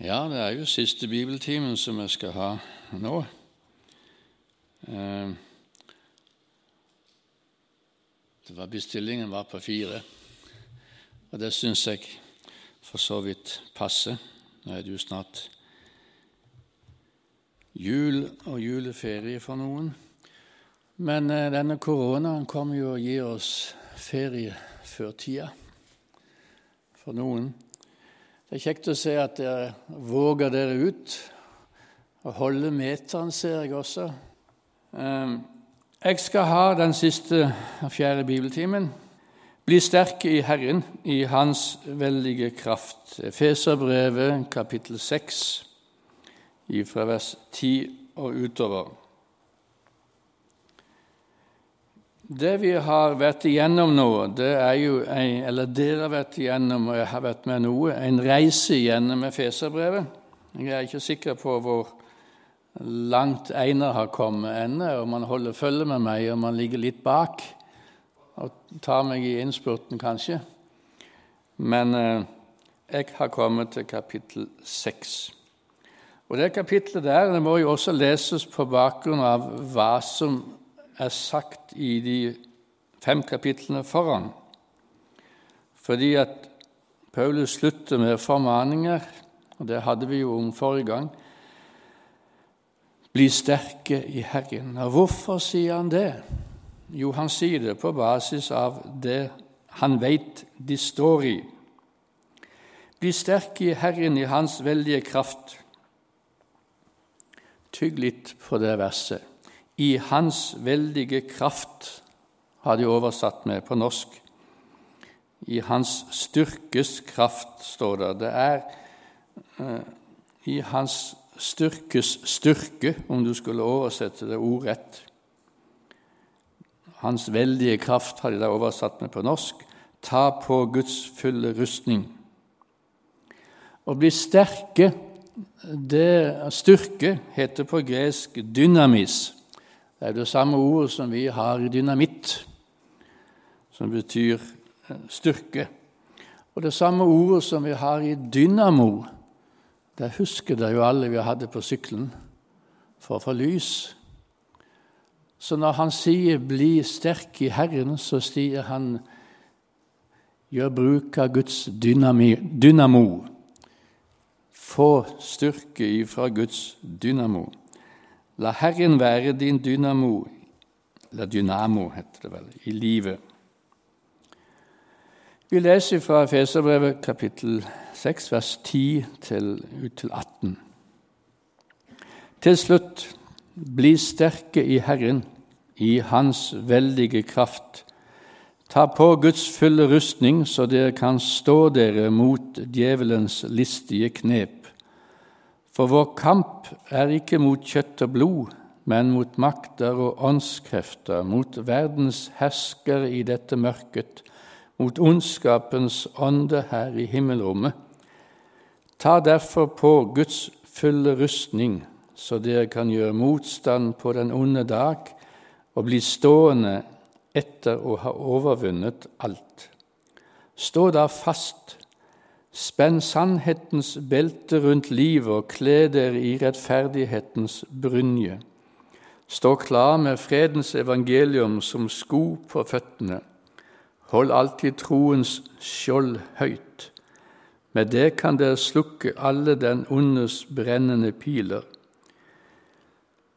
Ja, det er jo siste bibeltimen som jeg skal ha nå. Eh, det var Bestillingen var på fire, og det syns jeg for så vidt passer. Nå er det jo snart jul og juleferie for noen. Men eh, denne koronaen kommer jo og gir oss ferie før tida for noen. Det er kjekt å se at dere våger dere ut og holde meteren, ser jeg også. Ehm, jeg skal ha den siste og fjerde bibeltimen. Bli sterke i Herren, i Hans veldige kraft. Feserbrevet, kapittel 6, fra vers 10 og utover. Det vi har vært igjennom nå, det er jo en, eller dere har vært igjennom, og jeg har vært med noe, en reise gjennom Efeserbrevet. Jeg er ikke sikker på hvor langt Einar har kommet ennå, om han holder følge med meg, om han ligger litt bak og tar meg i innspurten, kanskje. Men eh, jeg har kommet til kapittel seks. Og det kapittelet der det må jo også leses på bakgrunn av hva som er sagt i de fem kapitlene foran. Fordi at Paulus slutter med formaninger, og det hadde vi jo om forrige gang. Bli sterke i Herren. Og hvorfor sier han det? Jo, han sier det på basis av det han veit de står i. Bli sterke i Herren i Hans veldige kraft. Tygg litt på det verset i Hans veldige kraft, har de oversatt med på norsk. I Hans styrkes kraft, står det. Det er uh, i Hans styrkes styrke, om du skulle oversette det ordrett. Hans veldige kraft har de da oversatt med på norsk. Ta på Guds fulle rustning. Å bli sterke, det styrke heter på gresk dynamis. Det er det samme ordet som vi har i dynamitt, som betyr eh, styrke. Og det samme ordet som vi har i dynamo, det husker dere jo alle vi hadde på sykkelen for å få lys. Så når han sier 'bli sterk i Herren', så sier han 'gjør bruk av Guds dynamo'. Få styrke ifra Guds dynamo. La Herren være din dynamo, eller dynamo heter det vel, i livet. Vi leser fra Feserbrevet kapittel 6, vers 10 til, ut til 18. Til slutt, bli sterke i Herren, i Hans veldige kraft. Ta på Guds fulle rustning, så dere kan stå dere mot djevelens listige knep. For vår kamp er ikke mot kjøtt og blod, men mot makter og åndskrefter, mot verdens herskere i dette mørket, mot ondskapens ånde her i himmelrommet. Ta derfor på Guds fulle rustning, så dere kan gjøre motstand på den onde dag og bli stående etter å ha overvunnet alt. Stå da fast Spenn sannhetens belte rundt livet og kle dere i rettferdighetens brynje. Stå klar med fredens evangelium som sko på føttene. Hold alltid troens skjold høyt. Med det kan dere slukke alle den ondes brennende piler.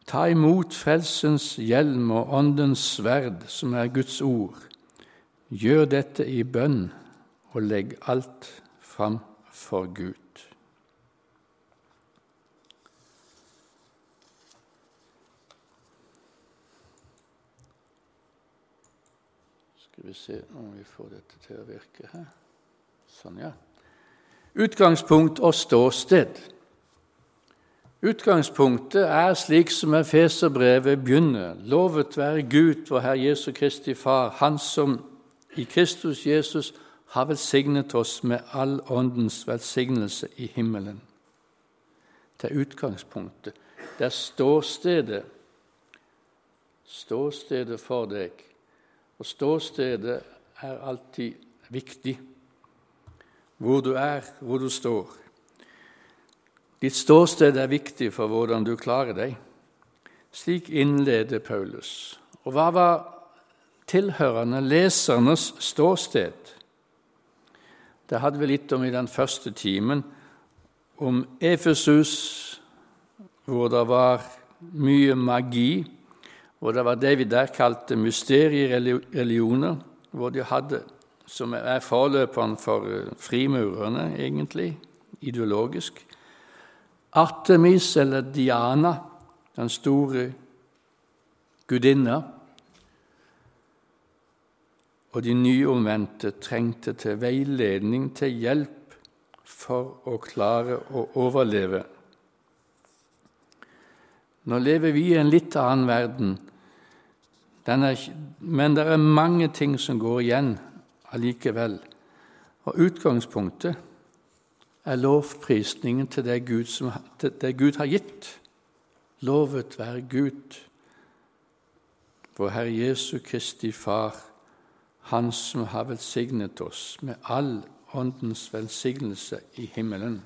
Ta imot frelsens hjelm og åndens sverd, som er Guds ord. Gjør dette i bønn, og legg alt fram for Gud. Skal vi se om vi får dette til å virke her. Sånn, ja. Utgangspunkt og ståsted. Utgangspunktet er slik som Efeserbrevet begynner. Lovet være Gud, vår Herre Jesu Kristi Far, Han som i Kristus Jesus har velsignet oss med all åndens velsignelse i himmelen. Det er utgangspunktet. Det er ståstedet. Ståstedet for deg. Og ståstedet er alltid viktig. Hvor du er, hvor du står. Ditt ståsted er viktig for hvordan du klarer deg. Slik innleder Paulus. Og hva var tilhørende lesernes ståsted? Det hadde vi litt om i den første timen, om Efesus, hvor det var mye magi, og det var det vi der kalte mysteriereligioner, hvor de hadde, som er forløperen for frimurerne, egentlig, ideologisk, Artemis eller Diana, den store gudinna, og de nyomvendte trengte til veiledning, til hjelp for å klare å overleve. Nå lever vi i en litt annen verden, er, men det er mange ting som går igjen allikevel. Og utgangspunktet er lovprisningen til det Gud, som, til det Gud har gitt. Lovet være Gud, vår Herre Jesu Kristi Far, Han som har velsignet oss med all Åndens velsignelse i himmelen.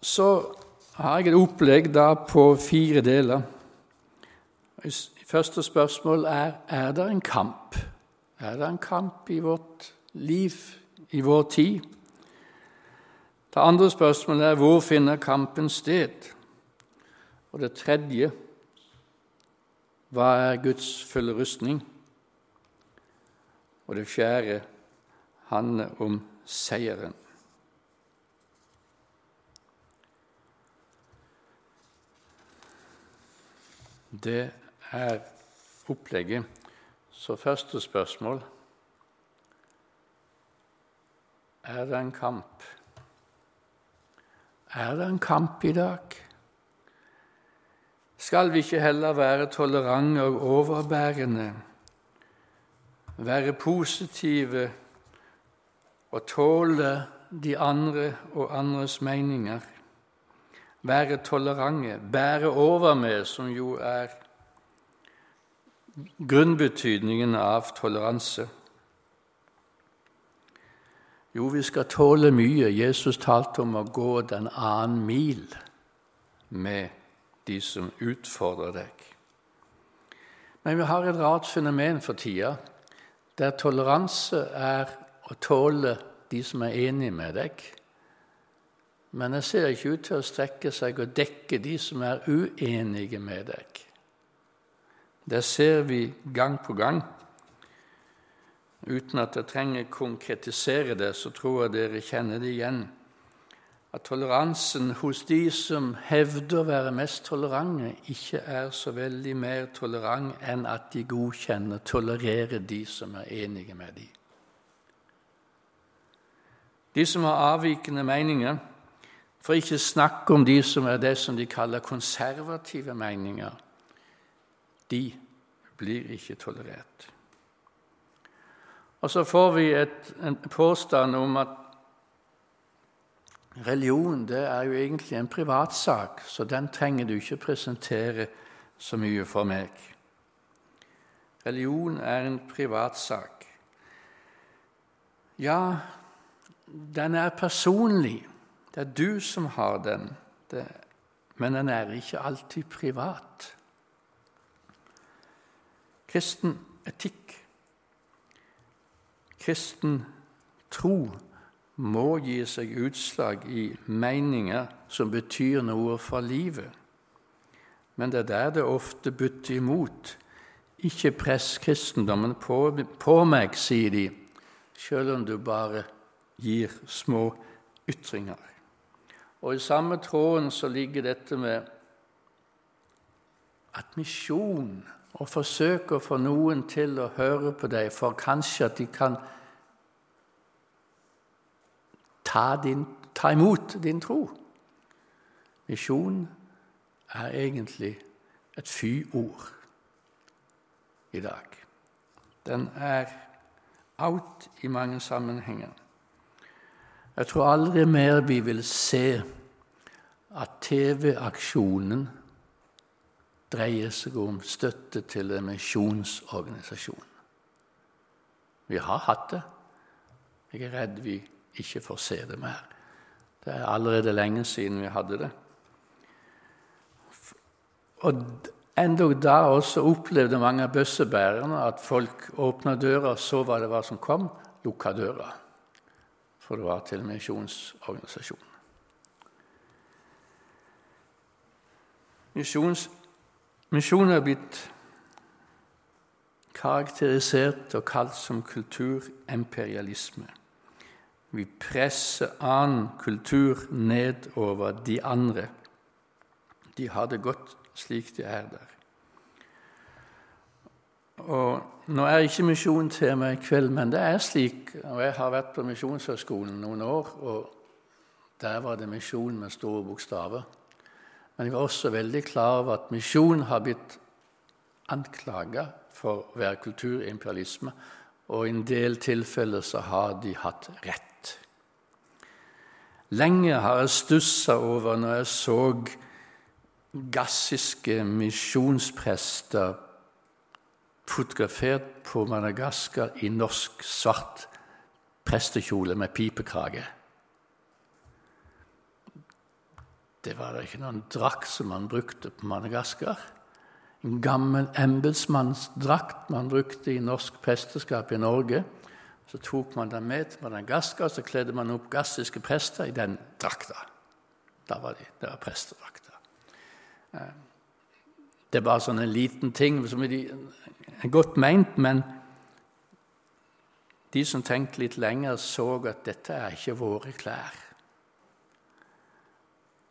Så har jeg et opplegg da på fire deler. Første spørsmål er er det en kamp. Er det en kamp i vårt liv, i vår tid? Det andre spørsmålet er hvor finner kampen sted? Og det tredje hva er Guds fulle rustning? Og det fjerde handler om seieren. Det er opplegget. Så første spørsmål Er det en kamp? Er det en kamp i dag? Skal vi ikke heller være tolerante og overbærende, være positive og tåle de andre og andres meninger? Være tolerante, bære over med, som jo er grunnbetydningen av toleranse? Jo, vi skal tåle mye. Jesus talte om å gå den annen mil med de som utfordrer deg. Men vi har et rart fenomen for tida, der toleranse er å tåle de som er enige med deg. Men det ser ikke ut til å strekke seg og dekke de som er uenige med deg. Det ser vi gang på gang. Uten at jeg trenger konkretisere det, så tror jeg dere kjenner det igjen. At toleransen hos de som hevder å være mest tolerante, ikke er så veldig mer tolerant enn at de godkjenner, tolererer de som er enige med dem. De som har avvikende meninger, for ikke snakke om de som er det som de kaller konservative meninger, de blir ikke tolerert. Og så får vi et, en påstand om at religion det er jo egentlig en privatsak, så den trenger du ikke presentere så mye for meg. Religion er en privatsak. Ja, den er personlig. Det er du som har den. Det, men den er ikke alltid privat kristen etikk, kristen tro, må gi seg utslag i meninger som betyr noe for livet. Men det er der det ofte butter imot. Ikke press kristendommen på, på meg, sier de, selv om du bare gir små ytringer. Og I samme tråden så ligger dette med at misjon og forsøke å få noen til å høre på deg, for kanskje at de kan ta, din, ta imot din tro. Misjon er egentlig et fy-ord i dag. Den er out i mange sammenhenger. Jeg tror aldri mer vi vil se at TV-aksjonen dreier seg om støtte til en misjonsorganisasjon. Vi har hatt det, Jeg er redd vi ikke får se det mer. Det er allerede lenge siden vi hadde det. Og Endog da også opplevde mange av bøssebærerne at folk åpna døra, og så hva det var som kom, lukka døra. For det var til misjonsorganisasjonen. Misjonen er blitt karakterisert og kalt som kulturimperialisme. Vi presser annen kultur nedover de andre. De har det godt slik de er der. Og Nå er ikke misjon tema i kveld, men det er slik. og Jeg har vært på Misjonshøgskolen noen år, og der var det misjon med store bokstaver. Men jeg var også veldig klar over at misjon har blitt anklaga for å være kulturimperialisme, og i en del tilfeller så har de hatt rett. Lenge har jeg stussa over når jeg så gassiske misjonsprester fotografert på Madagaskar i norsk svart prestekjole med pipekrage. Det var da ikke noen drakt som man brukte på Madagaskar. En gammel embetsmannsdrakt man brukte i norsk presteskap i Norge. Så tok man den med til Madagaskar, så kledde man opp gassiske prester i den drakta. Da var de, det var prestedrakta. Det er bare sånn en liten ting som er godt meint, men de som tenkte litt lenger, så at dette er ikke våre klær.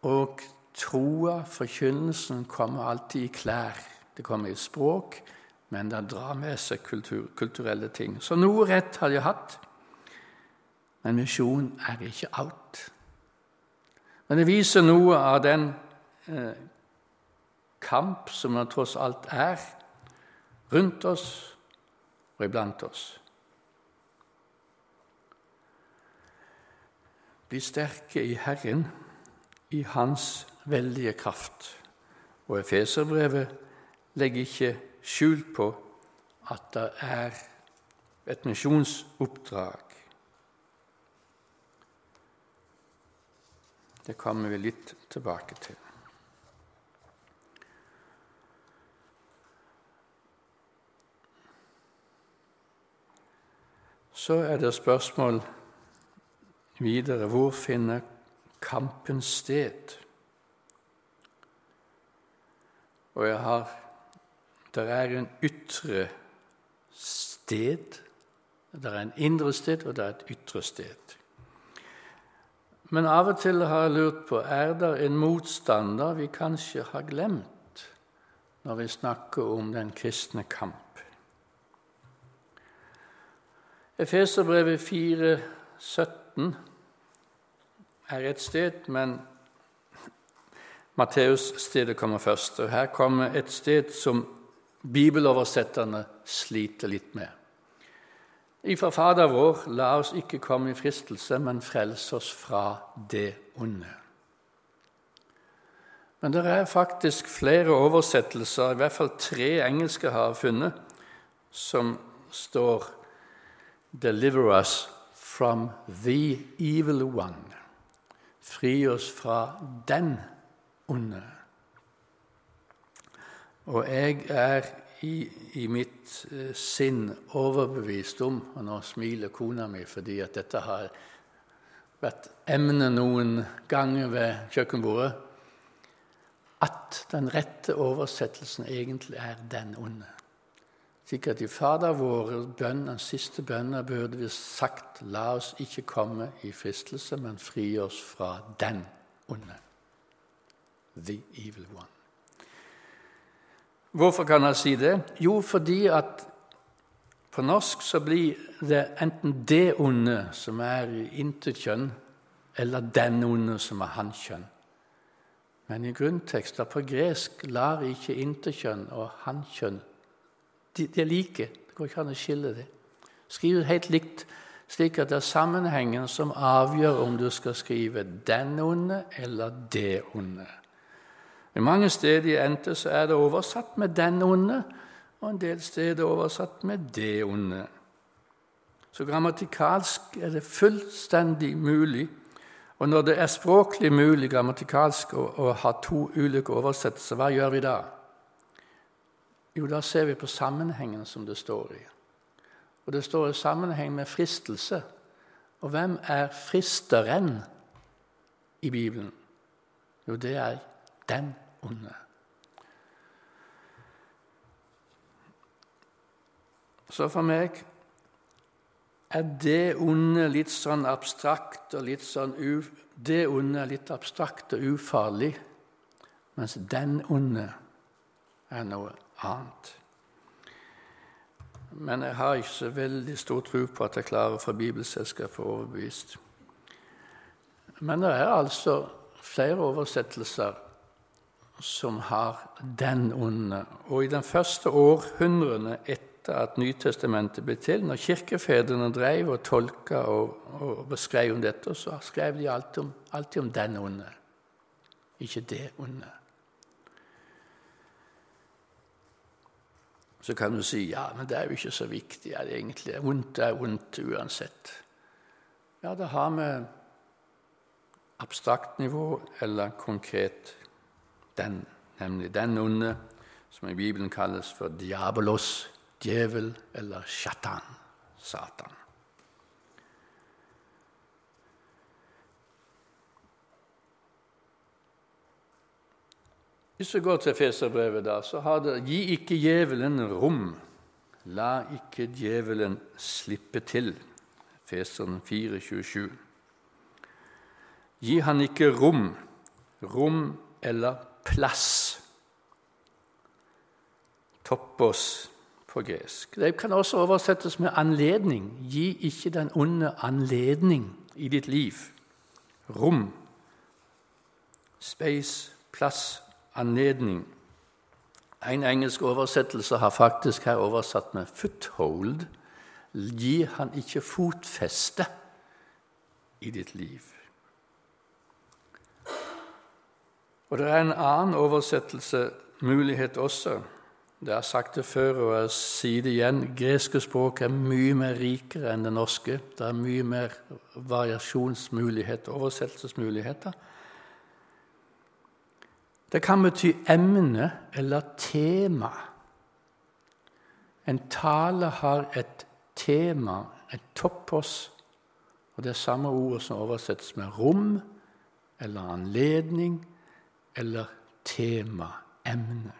Og troa, forkynnelsen, kommer alltid i klær. Det kommer i språk, men det drar med seg kultur, kulturelle ting. Så noe rett har de hatt, men misjon er ikke alt. Men det viser noe av den eh, kamp som det tross alt er rundt oss og iblant oss. Bli sterke i Herren, i Hans veldige kraft. Og Efeserbrevet legger ikke skjul på at det er et misjonsoppdrag. Det kommer vi litt tilbake til. Så er det spørsmål videre hvor finner kampen sted? Og jeg har Det er en ytre sted, det er en indre sted, og det er et ytre sted. Men av og til har jeg lurt på er det en motstander vi kanskje har glemt når vi snakker om den kristne kamp. Efeserbrevet 4, 17 er et sted, men Matteus-stedet kommer først. Og Her kommer et sted som bibeloversetterne sliter litt med. Ifra Fader vår, la oss ikke komme i fristelse, men frels oss fra det onde. Men det er faktisk flere oversettelser, i hvert fall tre engelske har funnet, som står Deliver us from the evil one. Fri oss fra den onde. Og jeg er i, i mitt eh, sinn overbevist om, og nå smiler kona mi fordi at dette har vært emnet noen ganger ved kjøkkenbordet, at den rette oversettelsen egentlig er 'den onde'. Sikkert i Fader vår bønn, den siste bønnen, burde vi sagt la oss ikke komme i fristelse, men fri oss fra den onde. The evil one. Hvorfor kan han si det? Jo, fordi at på norsk så blir det enten det onde, som er intetkjønn, eller den onde, som er hankjønn. Men i grunntekster på gresk lar ikke interkjønn og hankjønn de, de er like. Det går ikke an å skille dem. Skriv helt likt, slik at det er sammenhengen som avgjør om du skal skrive 'den onde' eller 'det onde'. I mange steder i NT så er det oversatt med 'den onde', og en del steder oversatt med 'det onde'. Så grammatikalsk er det fullstendig mulig. Og når det er språklig mulig grammatikalsk å, å ha to ulike oversettelser, hva gjør vi da? Jo, da ser vi på sammenhengen som det står i. Og det står i sammenheng med fristelse. Og hvem er fristeren i Bibelen? Jo, det er den onde. Så for meg er det onde litt sånn abstrakt og litt sånn u, Det onde er litt abstrakt og ufarlig, mens den onde er noe annet. Men jeg har ikke så veldig stor tro på at jeg klarer fra bibelselskapet overbevist. Men det er altså flere oversettelser som har den onde. Og i den første århundrene etter at Nytestamentet ble til, når kirkefedrene drev og tolka og, og beskrev om dette, så skrev de alltid om, alltid om den onde, ikke det onde. Så kan du si ja, men det er jo ikke så viktig. Er det egentlig Vondt er vondt uansett. Ja, det har med abstrakt nivå eller konkret den, nemlig den onde, som i Bibelen kalles for diabolos, djevel eller shatan, Satan. Hvis vi går til Feserbrevet, da, så har det Gi ikke djevelen rom. La ikke djevelen slippe til. Feseren 4, 27. Gi han ikke rom, rom eller plass. Toppos på gresk. Det kan også oversettes med anledning. Gi ikke den onde anledning i ditt liv. Rom, space, plass, anledning. En engelsk oversettelse har faktisk her oversatt med 'foothold'. Gi han ikke fotfeste i ditt liv. Og det er en annen oversettelsesmulighet også. Det har sagt det før, og jeg sier det igjen. Greske språk er mye mer rikere enn det norske. Det er mye mer variasjonsmuligheter, oversettelsesmuligheter. Det kan bety emne eller tema. En tale har et tema, et toppos, og det er samme ord som oversettes med rom eller anledning eller tema, emne.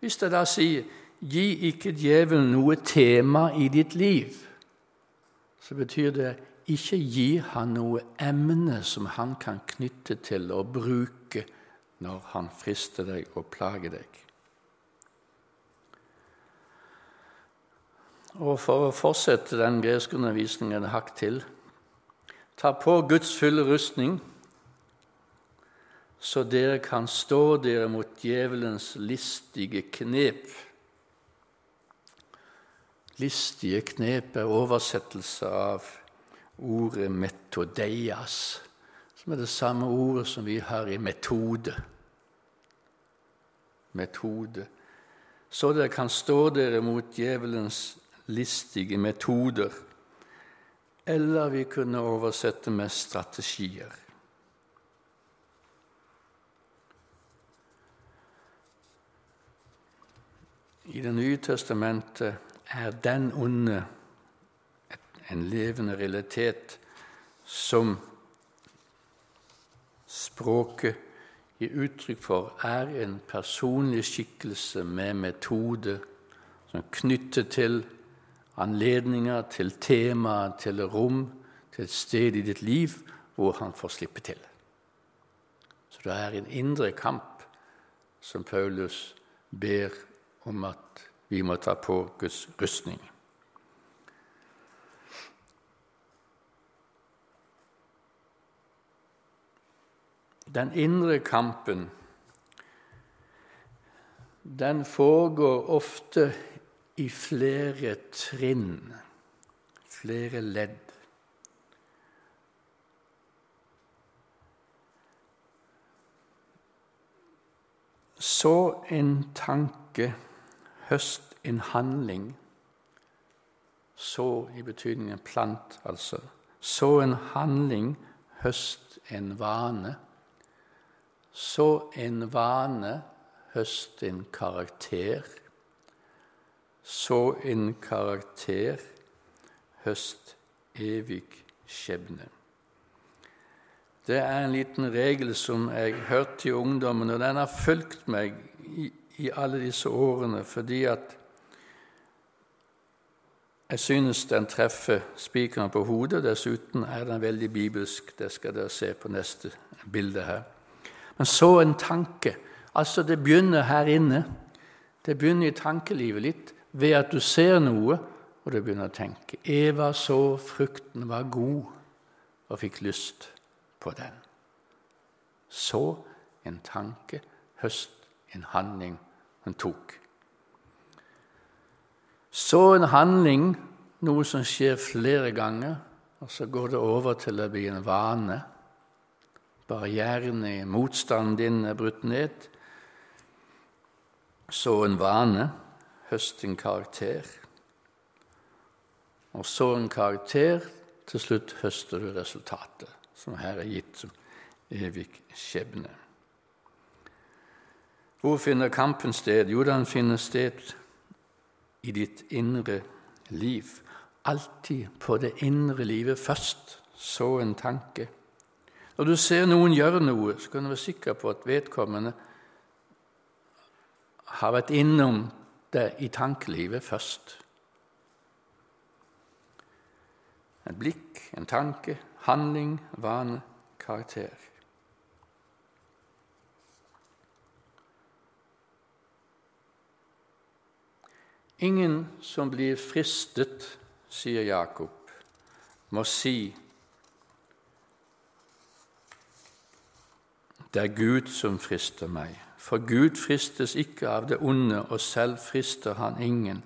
Hvis jeg da sier 'gi ikke djevelen noe tema i ditt liv', så betyr det ikke gi han noe emne som han kan knytte til og bruke når han frister deg og plager deg. Og For å fortsette den greske undervisningen hakk til ta på Guds fulle rustning så dere kan stå dere mot djevelens listige knep. Listige knep er oversettelse av ordet 'metodeias', som er det samme ordet som vi har i metode. Metode. Så dere kan stå dere mot djevelens listige metoder. Eller vi kunne oversette med strategier. I Det nye testamentet er den onde en levende realitet som språket gir uttrykk for, er en personlig skikkelse med metode som knytter til anledninger, til temaer, til rom, til et sted i ditt liv hvor han får slippe til. Så det er en indre kamp som Paulus ber om at vi må ta på Guds rustning. Den indre kampen den foregår ofte i flere trinn, flere ledd. Så en tanke høst en handling Så i betydningen plant, altså. Så en handling, høst en vane. Så en vane, høst en karakter. Så en karakter, høst evig skjebne. Det er en liten regel som jeg hørte i ungdommen, og den har fulgt meg i, i alle disse årene fordi at jeg synes den treffer spikeren på hodet. Dessuten er den veldig bibelsk. Det skal dere se på neste bilde her. Men så en tanke. Altså, det begynner her inne. Det begynner i tankelivet litt ved at du ser noe, og du begynner å tenke. Eva så frukten var god og fikk lyst på den. Så en tanke, høst en handling hun tok. Så en handling, noe som skjer flere ganger, og så går det over til å bli en vane. Barrieren i motstanden din er brutt ned. Så en vane, høst en karakter. Og så en karakter, til slutt høster du resultatet, som her er gitt som evig skjebne. Hvor finner kampen sted? Jo, den finner sted i ditt indre liv. Alltid på det indre livet først. Så en tanke. Når du ser noen gjøre noe, så kan du være sikker på at vedkommende har vært innom det i tankelivet først. Et blikk, en tanke, handling, vane, karakter. Ingen som blir fristet, sier Jakob, må si det er Gud som frister meg. For Gud fristes ikke av det onde, og selv frister han ingen.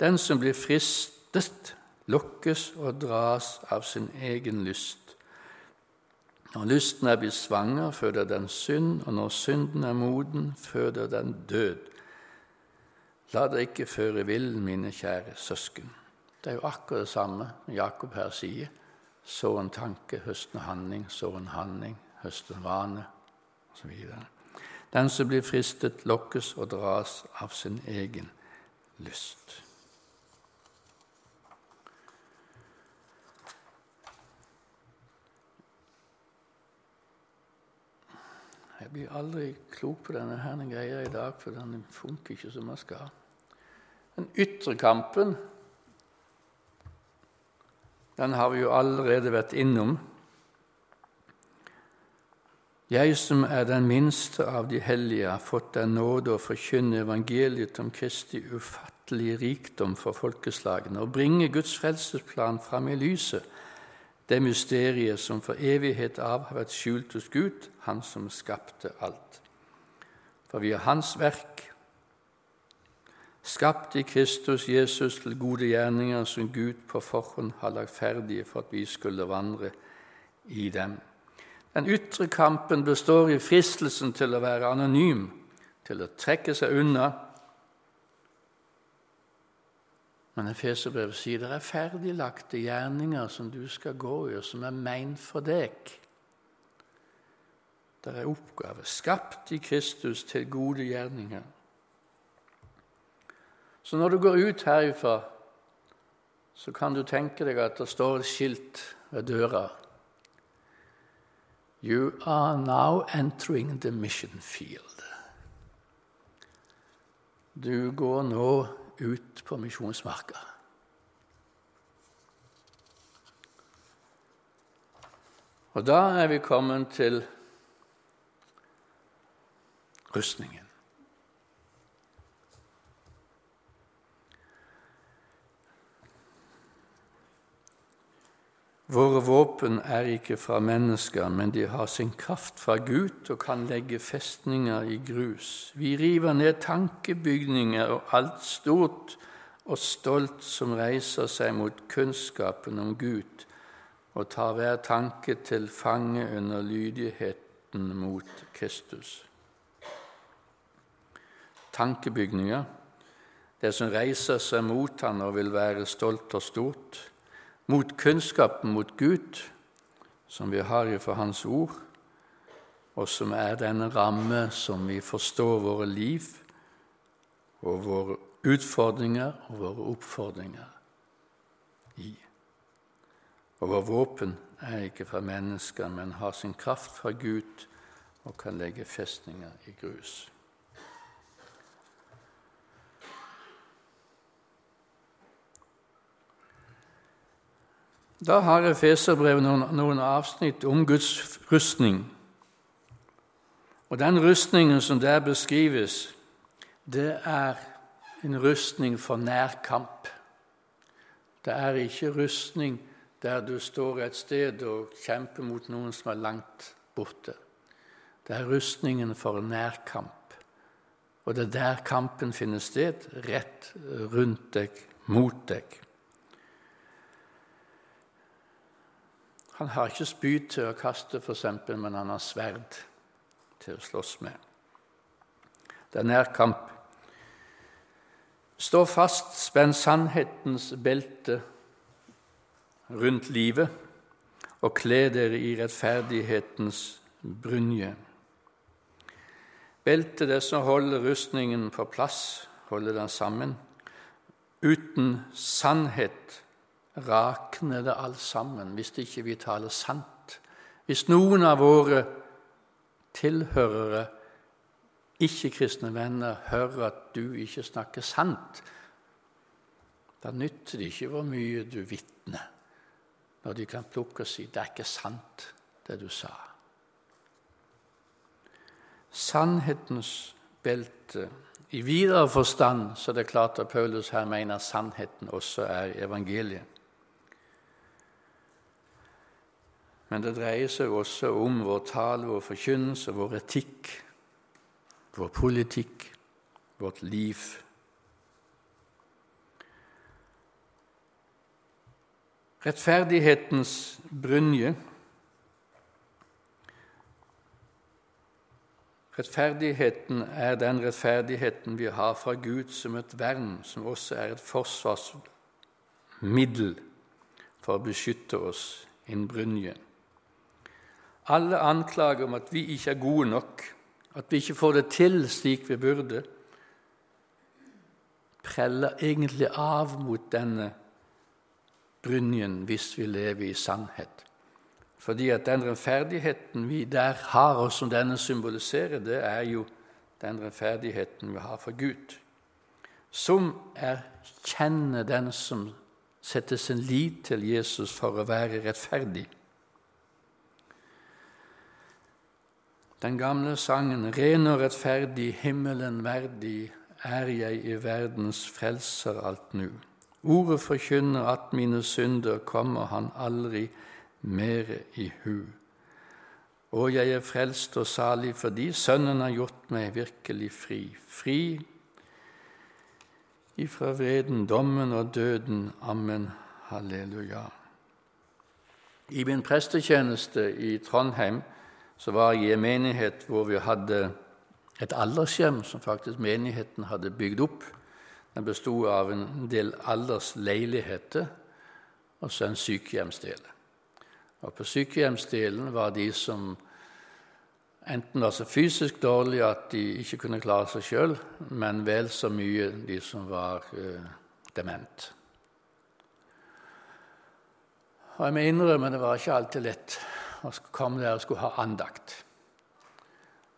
Den som blir fristet, lokkes og dras av sin egen lyst. Når lysten er blitt svanger, føder den synd, og når synden er moden, føder den død. La dere ikke føre vill, mine kjære søsken. Det er jo akkurat det samme Jakob her sier. Så en tanke, høsten handling, så en handling, høsten vane, osv. Den som blir fristet, lokkes og dras av sin egen lyst. Jeg blir aldri klok på denne her greia i dag, for den funker ikke som den skal. Den ytre kampen den har vi jo allerede vært innom. Jeg som er den minste av de hellige, har fått den nåde å forkynne evangeliet om Kristi ufattelige rikdom for folkeslagene og bringe Guds frelsesplan fram i lyset, det mysteriet som for evighet av har vært skjult hos Gud, Han som skapte alt. For vi er Hans verk, skapt i Kristus Jesus til gode gjerninger som Gud på forhånd har lagt ferdige for at vi skulle vandre i dem. Den ytre kampen består i fristelsen til å være anonym, til å trekke seg unna. Men Efeserbrevet sier det er ferdiglagte gjerninger som du skal gå i, og som er meint for deg. Det er oppgave, skapt i Kristus til gode gjerninger. Så når du går ut herifra, så kan du tenke deg at det står et skilt ved døra. You are now entering the mission field. Du går nå ut på misjonsmarka. Og da er vi kommet til rustningen. Våre våpen er ikke fra mennesker, men de har sin kraft fra Gud og kan legge festninger i grus. Vi river ned tankebygninger og alt stort og stolt som reiser seg mot kunnskapen om Gud, og tar hver tanke til fange under lydigheten mot Kristus. Tankebygninger det som reiser seg mot han og vil være stolt og stort, mot kunnskapen mot Gud, som vi har fra Hans ord, og som er denne ramme som vi forstår våre liv og våre utfordringer og våre oppfordringer i. Og vår våpen er ikke fra mennesker, men har sin kraft fra Gud og kan legge festninger i grus. Da har Efeserbrevet noen, noen avsnitt om Guds rustning. Og den rustningen som der beskrives, det er en rustning for nærkamp. Det er ikke rustning der du står et sted og kjemper mot noen som er langt borte. Det er rustningen for nærkamp. Og det er der kampen finner sted, rett rundt deg, mot deg. Han har ikke spyd til å kaste, f.eks., men han har sverd til å slåss med. Det er nærkamp. Stå fast, spenn sannhetens belte rundt livet, og kle dere i rettferdighetens brynje. Beltet det som holder rustningen på plass, holder den sammen. Uten sannhet rakner det alt sammen hvis ikke vi taler sant. Hvis noen av våre tilhørere, ikke-kristne venner, hører at du ikke snakker sant, da nytter det ikke hvor mye du vitner, når de kan plukke og si 'det er ikke sant, det du sa'. Sannhetens belte i videre forstand så det er klart at Paulus her mener sannheten også er evangeliet. Men det dreier seg også om vår tale, vår forkynnelse, vår etikk, vår politikk, vårt liv. Rettferdighetens brynje. Rettferdigheten er den rettferdigheten vi har fra Gud som et vern, som også er et forsvarsmiddel for å beskytte oss, en brynje. Alle anklager om at vi ikke er gode nok, at vi ikke får det til slik vi burde, preller egentlig av mot denne brynjen hvis vi lever i sannhet. Fordi at den rettferdigheten vi der har, og som denne symboliserer, det er jo den rettferdigheten vi har for Gud. Som erkjenner den som setter sin lit til Jesus for å være rettferdig. Den gamle sangen 'Ren og rettferdig, himmelen verdig, er jeg i verdens frelser alt nu'. Ordet forkynner at mine synder kommer han aldri mere i hu. Og jeg er frelst og salig fordi Sønnen har gjort meg virkelig fri. Fri ifra vreden, dommen og døden. Amen. Halleluja. I min prestetjeneste i Trondheim så var jeg i en menighet hvor vi hadde et aldershjem som faktisk menigheten hadde bygd opp. Den bestod av en del aldersleiligheter og så en sykehjemsdel. Og På sykehjemsdelen var de som enten var så fysisk dårlige at de ikke kunne klare seg sjøl, men vel så mye de som var eh, dement. Og Jeg må innrømme det var ikke alltid lett og kom der og skulle ha andakt.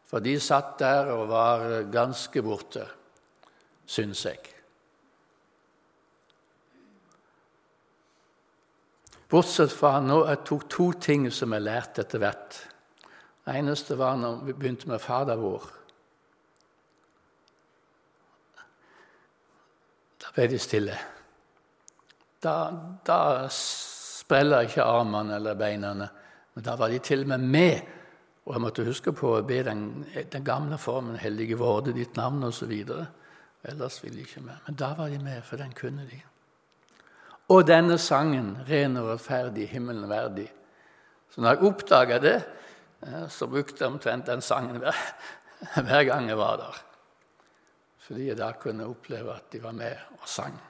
For de satt der og var ganske borte, syns jeg. Bortsett fra nå, jeg tok to ting som jeg lærte etter hvert. Det eneste var når vi begynte med Fader vår. Da ble de stille. Da, da spreller ikke armene eller beina. Men da var de til og med med. Og jeg måtte huske på å be den, den gamle formen 'Hellige vorde ditt navn' osv. Ellers ville de ikke med. Men da var de med, for den kunne de. Og denne sangen, 'Ren og rettferdig, himmelen verdig'. Så når jeg oppdaga det, så brukte jeg omtrent den sangen hver, hver gang jeg var der. fordi jeg da kunne oppleve at de var med og sang.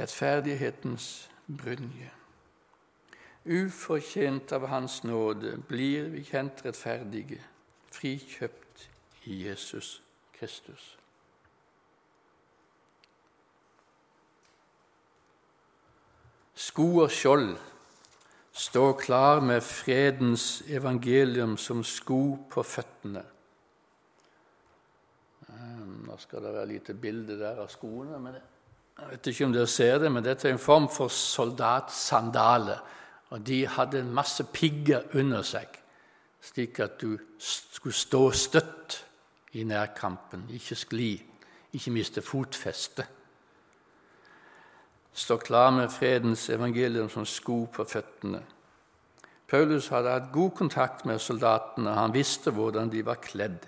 Rettferdighetens brynje. Ufortjent av Hans nåde blir vi kjent rettferdige, frikjøpt i Jesus Kristus. Sko og skjold står klar med fredens evangelium som sko på føttene. Ehm, nå skal det være lite bilde der av skoene. men Jeg vet ikke om dere ser det, men dette er en form for soldatsandale. Og de hadde en masse pigger under seg, slik at du skulle stå støtt i nærkampen, ikke skli, ikke miste fotfestet Stå klar med fredens evangelium som sko på føttene. Paulus hadde hatt god kontakt med soldatene, han visste hvordan de var kledd.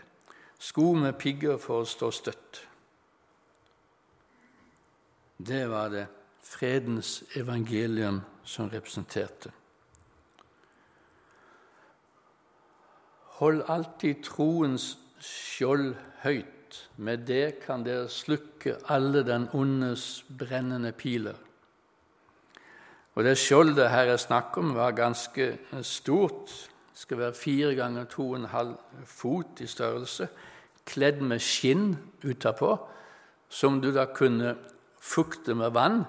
Sko med pigger for å stå støtt. Det var det fredens evangelium som representerte. Hold alltid troens skjold høyt med det kan dere slukke alle den ondes brennende piler. Og Det skjoldet her er snakk om, var ganske stort. Det skal være fire ganger to og en halv fot i størrelse, kledd med skinn utapå, som du da kunne fukte med vann,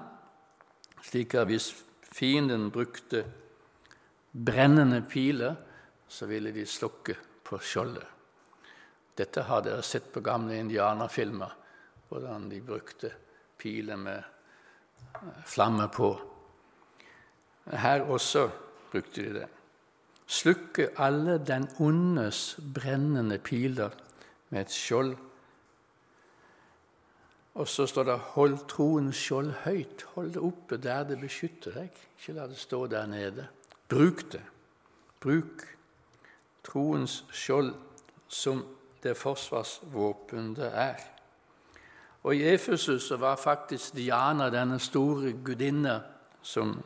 slik at hvis fienden brukte brennende piler, så ville de slukke på skjoldet. Dette har dere sett på gamle indianerfilmer, hvordan de brukte piler med flammer flamme på. Her også brukte de det. Slukke alle den ondes brennende piler med et skjold. Og så står det 'hold troens skjold høyt'. Hold det oppe der det beskytter deg. Ikke la det stå der nede. Bruk det. Bruk troens skjold som det forsvarsvåpen det er. Og I Efesus var faktisk Diana, denne store gudinne som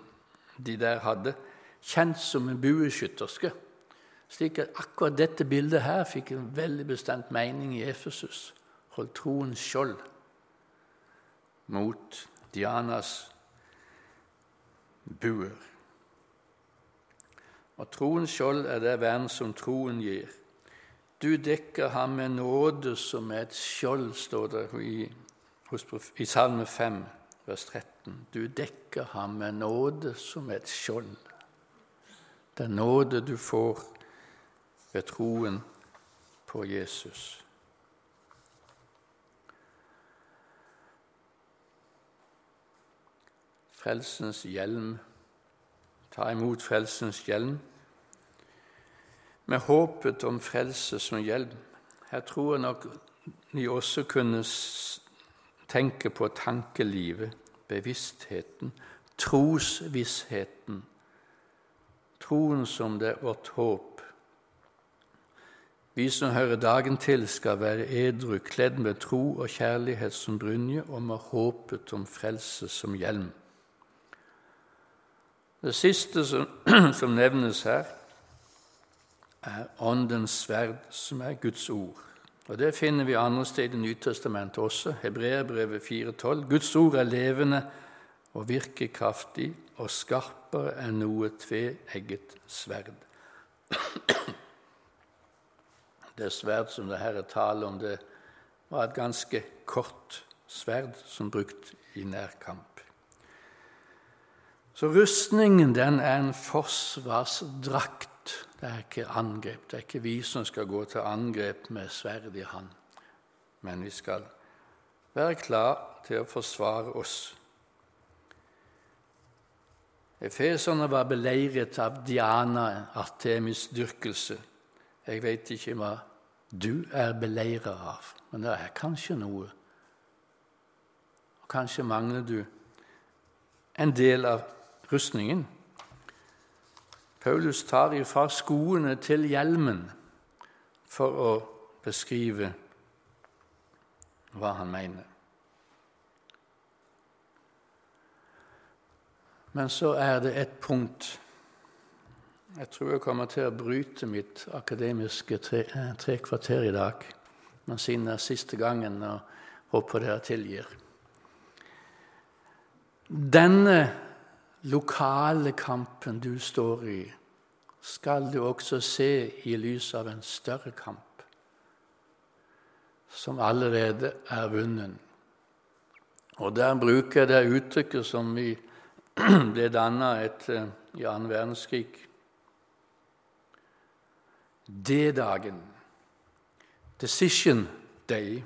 de der hadde, kjent som en bueskytterske. Slik at akkurat dette bildet her fikk en veldig bestemt mening i Efesus. Hold troens skjold mot Dianas buer. Og troens skjold er det vern som troen gir. Du dekker ham med nåde som et skjold, står det i, i Salme 5, vers 13. Du dekker ham med nåde som et skjold. er nåde du får ved troen på Jesus. Frelsens hjelm. Ta imot frelsens hjelm med håpet om frelse som hjelm. Her tror jeg nok vi også kunne tenke på tankelivet, bevisstheten, trosvissheten. Troen som det er vårt håp. Vi som hører dagen til, skal være edru, kledd med tro og kjærlighet som brynje, og med håpet om frelse som hjelm. Det siste som, som nevnes her, er Åndens sverd, som er Guds ord. Og Det finner vi andre steder i Nytestamentet også. Hebreerbrevet 4,12. Guds ord er levende og virker kraftig og skarpere enn noe tveegget sverd. Det sverd som det her er tale om, det var et ganske kort sverd som brukt i nærkamp. Så rustningen den er en forsvarsdrakt det er ikke angrep. Det er ikke vi som skal gå til angrep med sverd i hand. Men vi skal være klar til å forsvare oss. Efeserne var beleiret av Diana, Artemis' dyrkelse. Jeg vet ikke hva du er beleiret av, men det er kanskje noe. Og kanskje mangler du en del av rustningen. Paulus tar ifra skoene til hjelmen for å beskrive hva han mener. Men så er det et punkt Jeg tror jeg kommer til å bryte mitt akademiske tre, eh, tre kvarter i dag. Men siden det er siste gangen, og håper dere tilgir. Denne lokale kampen du står i, skal du også se i lys av en større kamp, som allerede er vunnet. Og der bruker jeg det uttrykket som vi ble danna etter i annen verdenskrig. D-dagen, decision day,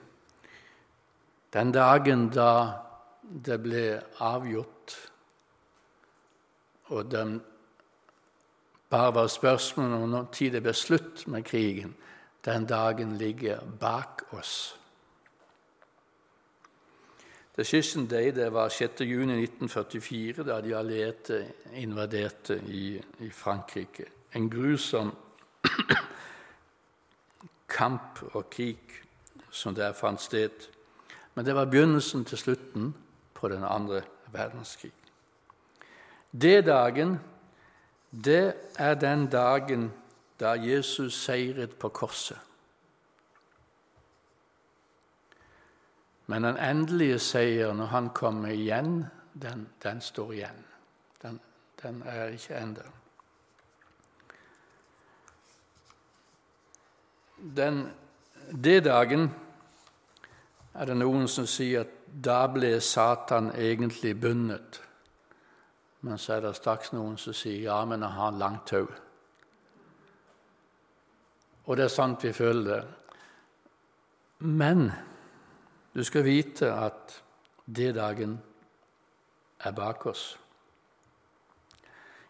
den dagen da det ble avgjort, og det bare var spørsmål om når tid det ble slutt med krigen, den dagen ligger bak oss. Decision Day det var 6.6.1944, da de allierte invaderte i, i Frankrike. En grusom kamp og krig som der fant sted. Men det var begynnelsen til slutten på den andre verdenskrig. Det dagen, det er den dagen da Jesus seiret på korset. Men den endelige seier når han kommer igjen, den, den står igjen. Den, den er ikke enda. Den, det dagen er det noen som sier at da ble Satan egentlig bundet. Men så er det straks noen som sier ja, men jeg har langt tau. Og det er sant vi føler det. Men du skal vite at det dagen er bak oss.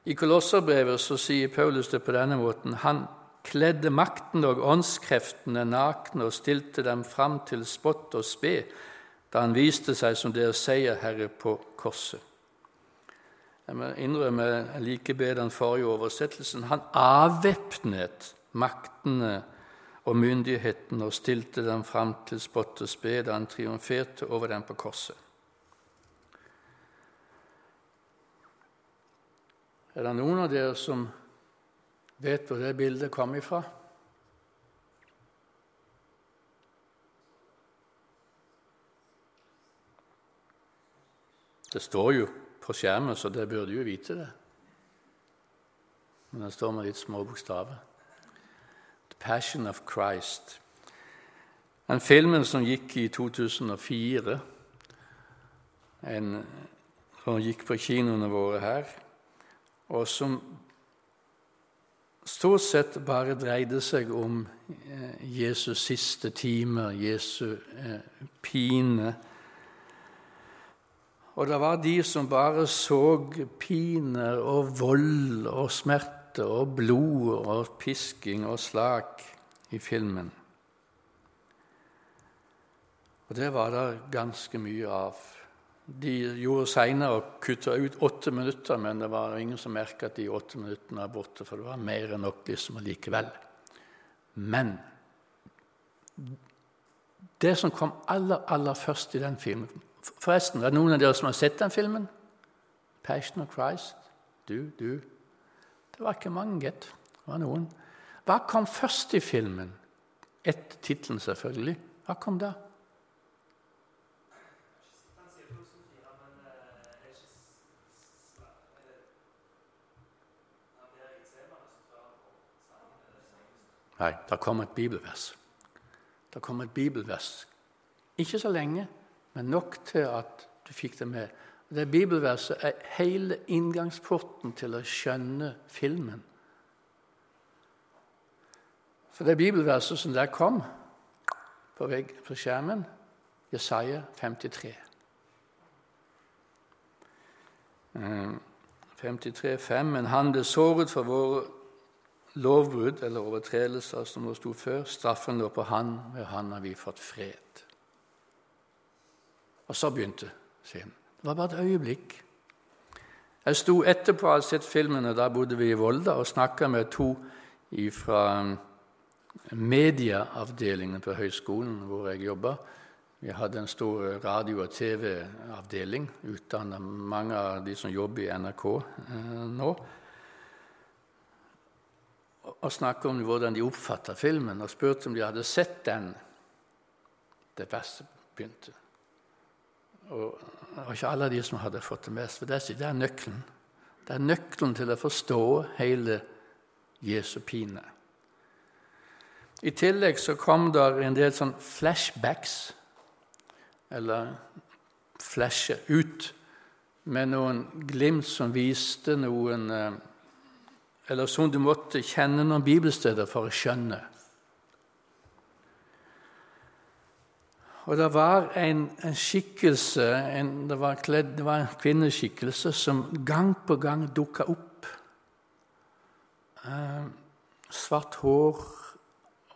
I Kolosserbrevet så sier Paulus det på denne måten. Han kledde makten og åndskreftene nakne og stilte dem fram til spott og spe da han viste seg som deres seierherre på korset. Jeg må innrømme like bedre den forrige oversettelsen. Han avvæpnet maktene og myndighetene og stilte dem fram til spott og spe da han triumferte over dem på korset. Er det noen av dere som vet hvor det bildet kom ifra? Det står jo på skjermen, så dere burde jo vite det. Men det står med litt små bokstaver. 'Passion of Christ'. Den filmen som gikk i 2004, en, som gikk på kinoene våre her, og som stort sett bare dreide seg om eh, Jesus' siste timer, Jesu eh, pine. Og det var de som bare så piner og vold og smerte og blod og pisking og slag i filmen. Og det var det ganske mye av. De gjorde seinere og kutta ut åtte minutter, men det var ingen som merka at de åtte minuttene var borte, for det var mer enn nok liksom allikevel. Men det som kom aller, aller først i den filmen Forresten, er det noen av dere som har sett den filmen? 'Passion of Christ'? Du, du, det var ikke mange, gitt. Det var noen. Hva kom først i filmen? Etter tittelen, selvfølgelig. Hva kom da? Nei, det kom et bibelvers. Det kom et bibelvers. Ikke så lenge, men nok til at du fikk det med. Det bibelverset er hele inngangsporten til å skjønne filmen. For det bibelverset som der kom på, vegg, på skjermen, Jesaja 53. 53, 5, Men han ble såret for våre lovbrudd eller overtredelser, som det sto før. Straffen lå på han, ved han har vi fått fred. Og så begynte scenen. Det var bare et øyeblikk. Jeg sto etterpå å ha sett filmene. da bodde vi i Volda, og snakka med to fra um, medieavdelingen på høyskolen hvor jeg jobba. Vi hadde en stor radio- og TV-avdeling, utdanna mange av de som jobber i NRK eh, nå. og snakket om hvordan de oppfatta filmen, og spurte om de hadde sett den. Det verste begynte. Og det var ikke alle de som hadde fått det med seg. Det er nøkkelen. Det er nøkkelen til å forstå hele Jesu pine. I tillegg så kom det en del sånn flashbacks, eller flashe ut, med noen glimt som viste noen eh, Eller som du måtte kjenne noen bibelsteder for å skjønne. Og det var en, en skikkelse, en, det, var kledd, det, var en kvinneskikkelse, som gang på gang dukka opp. Eh, svart hår,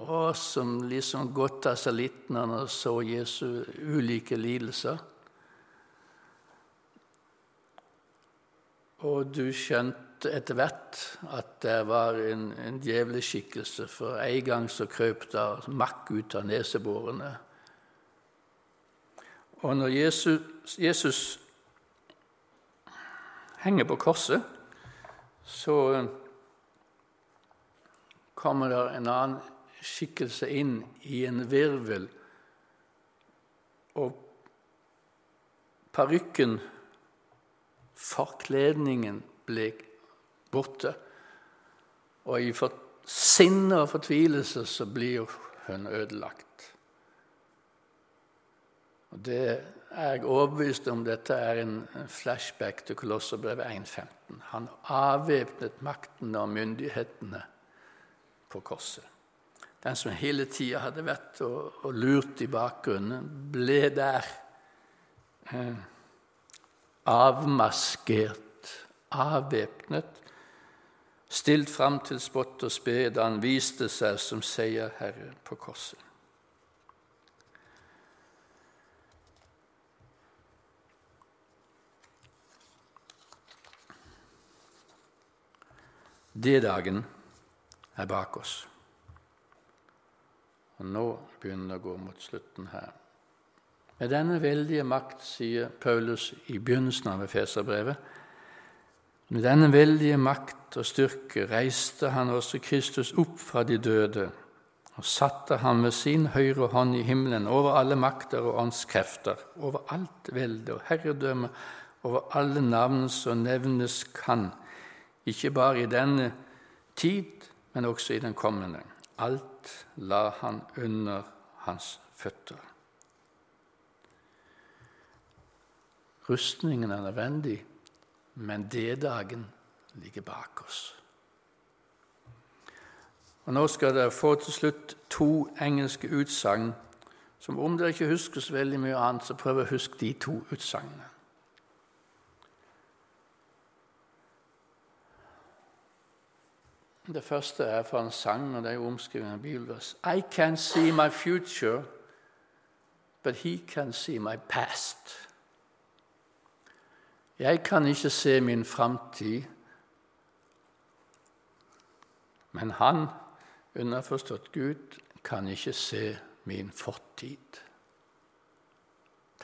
og som liksom godta seg litt når han så Jesu ulike lidelser. Og du skjønte etter hvert at det var en, en djevleskikkelse, for en gang så krøp det makk ut av neseborene. Og når Jesus, Jesus henger på korset, så kommer det en annen skikkelse inn i en virvel, og parykken, forkledningen, ble borte. Og i sinne og fortvilelse så blir hun ødelagt. Og Det er jeg overbevist om dette er en flashback til Kolosserbrevet 1.15. Han avvæpnet makten og myndighetene på korset. Den som hele tida hadde vært og, og, lurt i bakgrunnen, ble der eh, avmaskert, avvæpnet, stilt fram til spott og spe da han viste seg som seierherre på korset. D-dagen er bak oss. Og nå begynner det å gå mot slutten her. Med denne veldige makt, sier Paulus i begynnelsen av Efeserbrevet, med denne veldige makt og styrke reiste han også Kristus opp fra de døde og satte ham ved sin høyre hånd i himmelen over alle makter og åndskrefter, over alt velde og herredømme, over alle navn som nevnes kan, ikke bare i denne tid, men også i den kommende. Alt la han under hans føtter. Rustningen er nødvendig, men D-dagen ligger bak oss. Og Nå skal dere få til slutt to engelske utsagn som om dere ikke husker så veldig mye annet, så prøv å huske de to utsagnene. Det første er fra en sang, og det er jo omskrevet av bibelvers. I can see my future, but he can see my past. Jeg kan ikke se min framtid, men han, underforstått Gud, kan ikke se min fortid.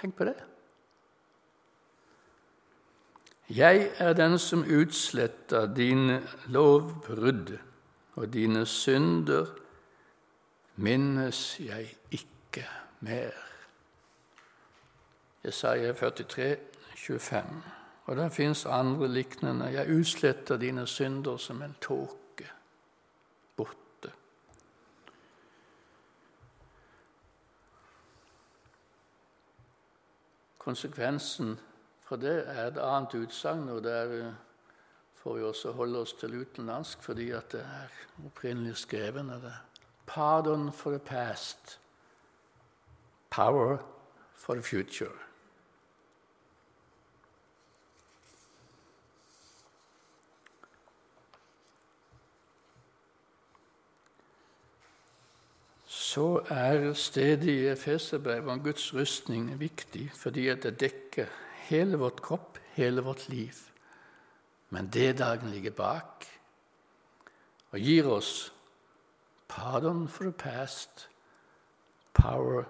Tenk på det. Jeg er den som utsletter dine lovbrudd, og dine synder minnes jeg ikke mer. Jesaja 43, 25. Og det fins andre liknende. Jeg utsletter dine synder som en tåke borte. Konsekvensen for det er et annet utsagn, og der eh, får vi også holde oss til utenlandsk fordi at det er opprinnelig skrevet. Det. Pardon for the past, power for the future. så er stedet i Efeserbrevet om Guds rustning viktig fordi det dekker hele vårt kropp, hele vårt liv. Men det dagen ligger bak og gir oss pardon for the past, power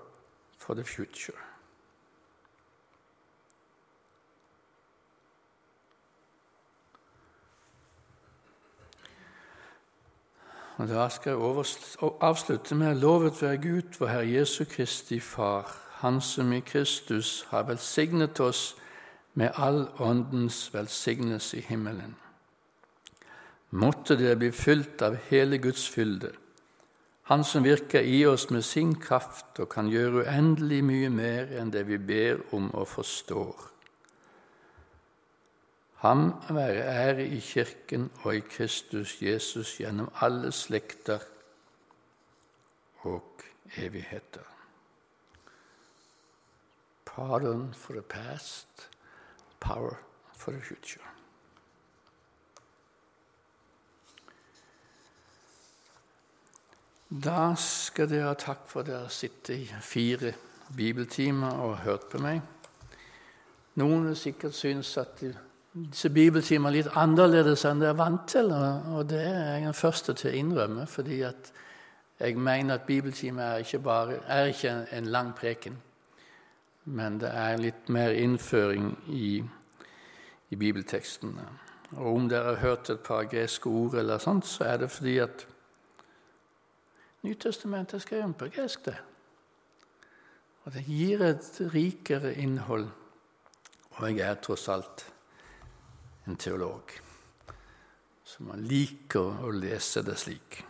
for the future. Og Da skal jeg avslutte med lovet være Gud, vår Herre Jesu Kristi Far, Han som i Kristus har velsignet oss med all åndens velsignelse i himmelen. Måtte det bli fylt av hele Guds fylde, Han som virker i oss med sin kraft og kan gjøre uendelig mye mer enn det vi ber om og forstår. Ham være ære i Kirken og i Kristus Jesus gjennom alle slekter og evigheter. Pardon for the past, power for the future. Da skal dere ha takk for at dere har sittet i fire bibeltimer og hørt på meg. Noen vil sikkert synes at disse bibeltimene litt annerledes enn de er vant til. Og det er jeg den første til å innrømme, fordi jeg mener at bibeltimer er ikke, bare, er ikke en lang preken, men det er litt mer innføring i, i bibeltekstene. Og om dere har hørt et par greske ord, eller sånt, så er det fordi at Nytestamentet er skrevet på gresk. det. Og det gir et rikere innhold. Og jeg er tross alt en teolog. Man liker å lese det slik.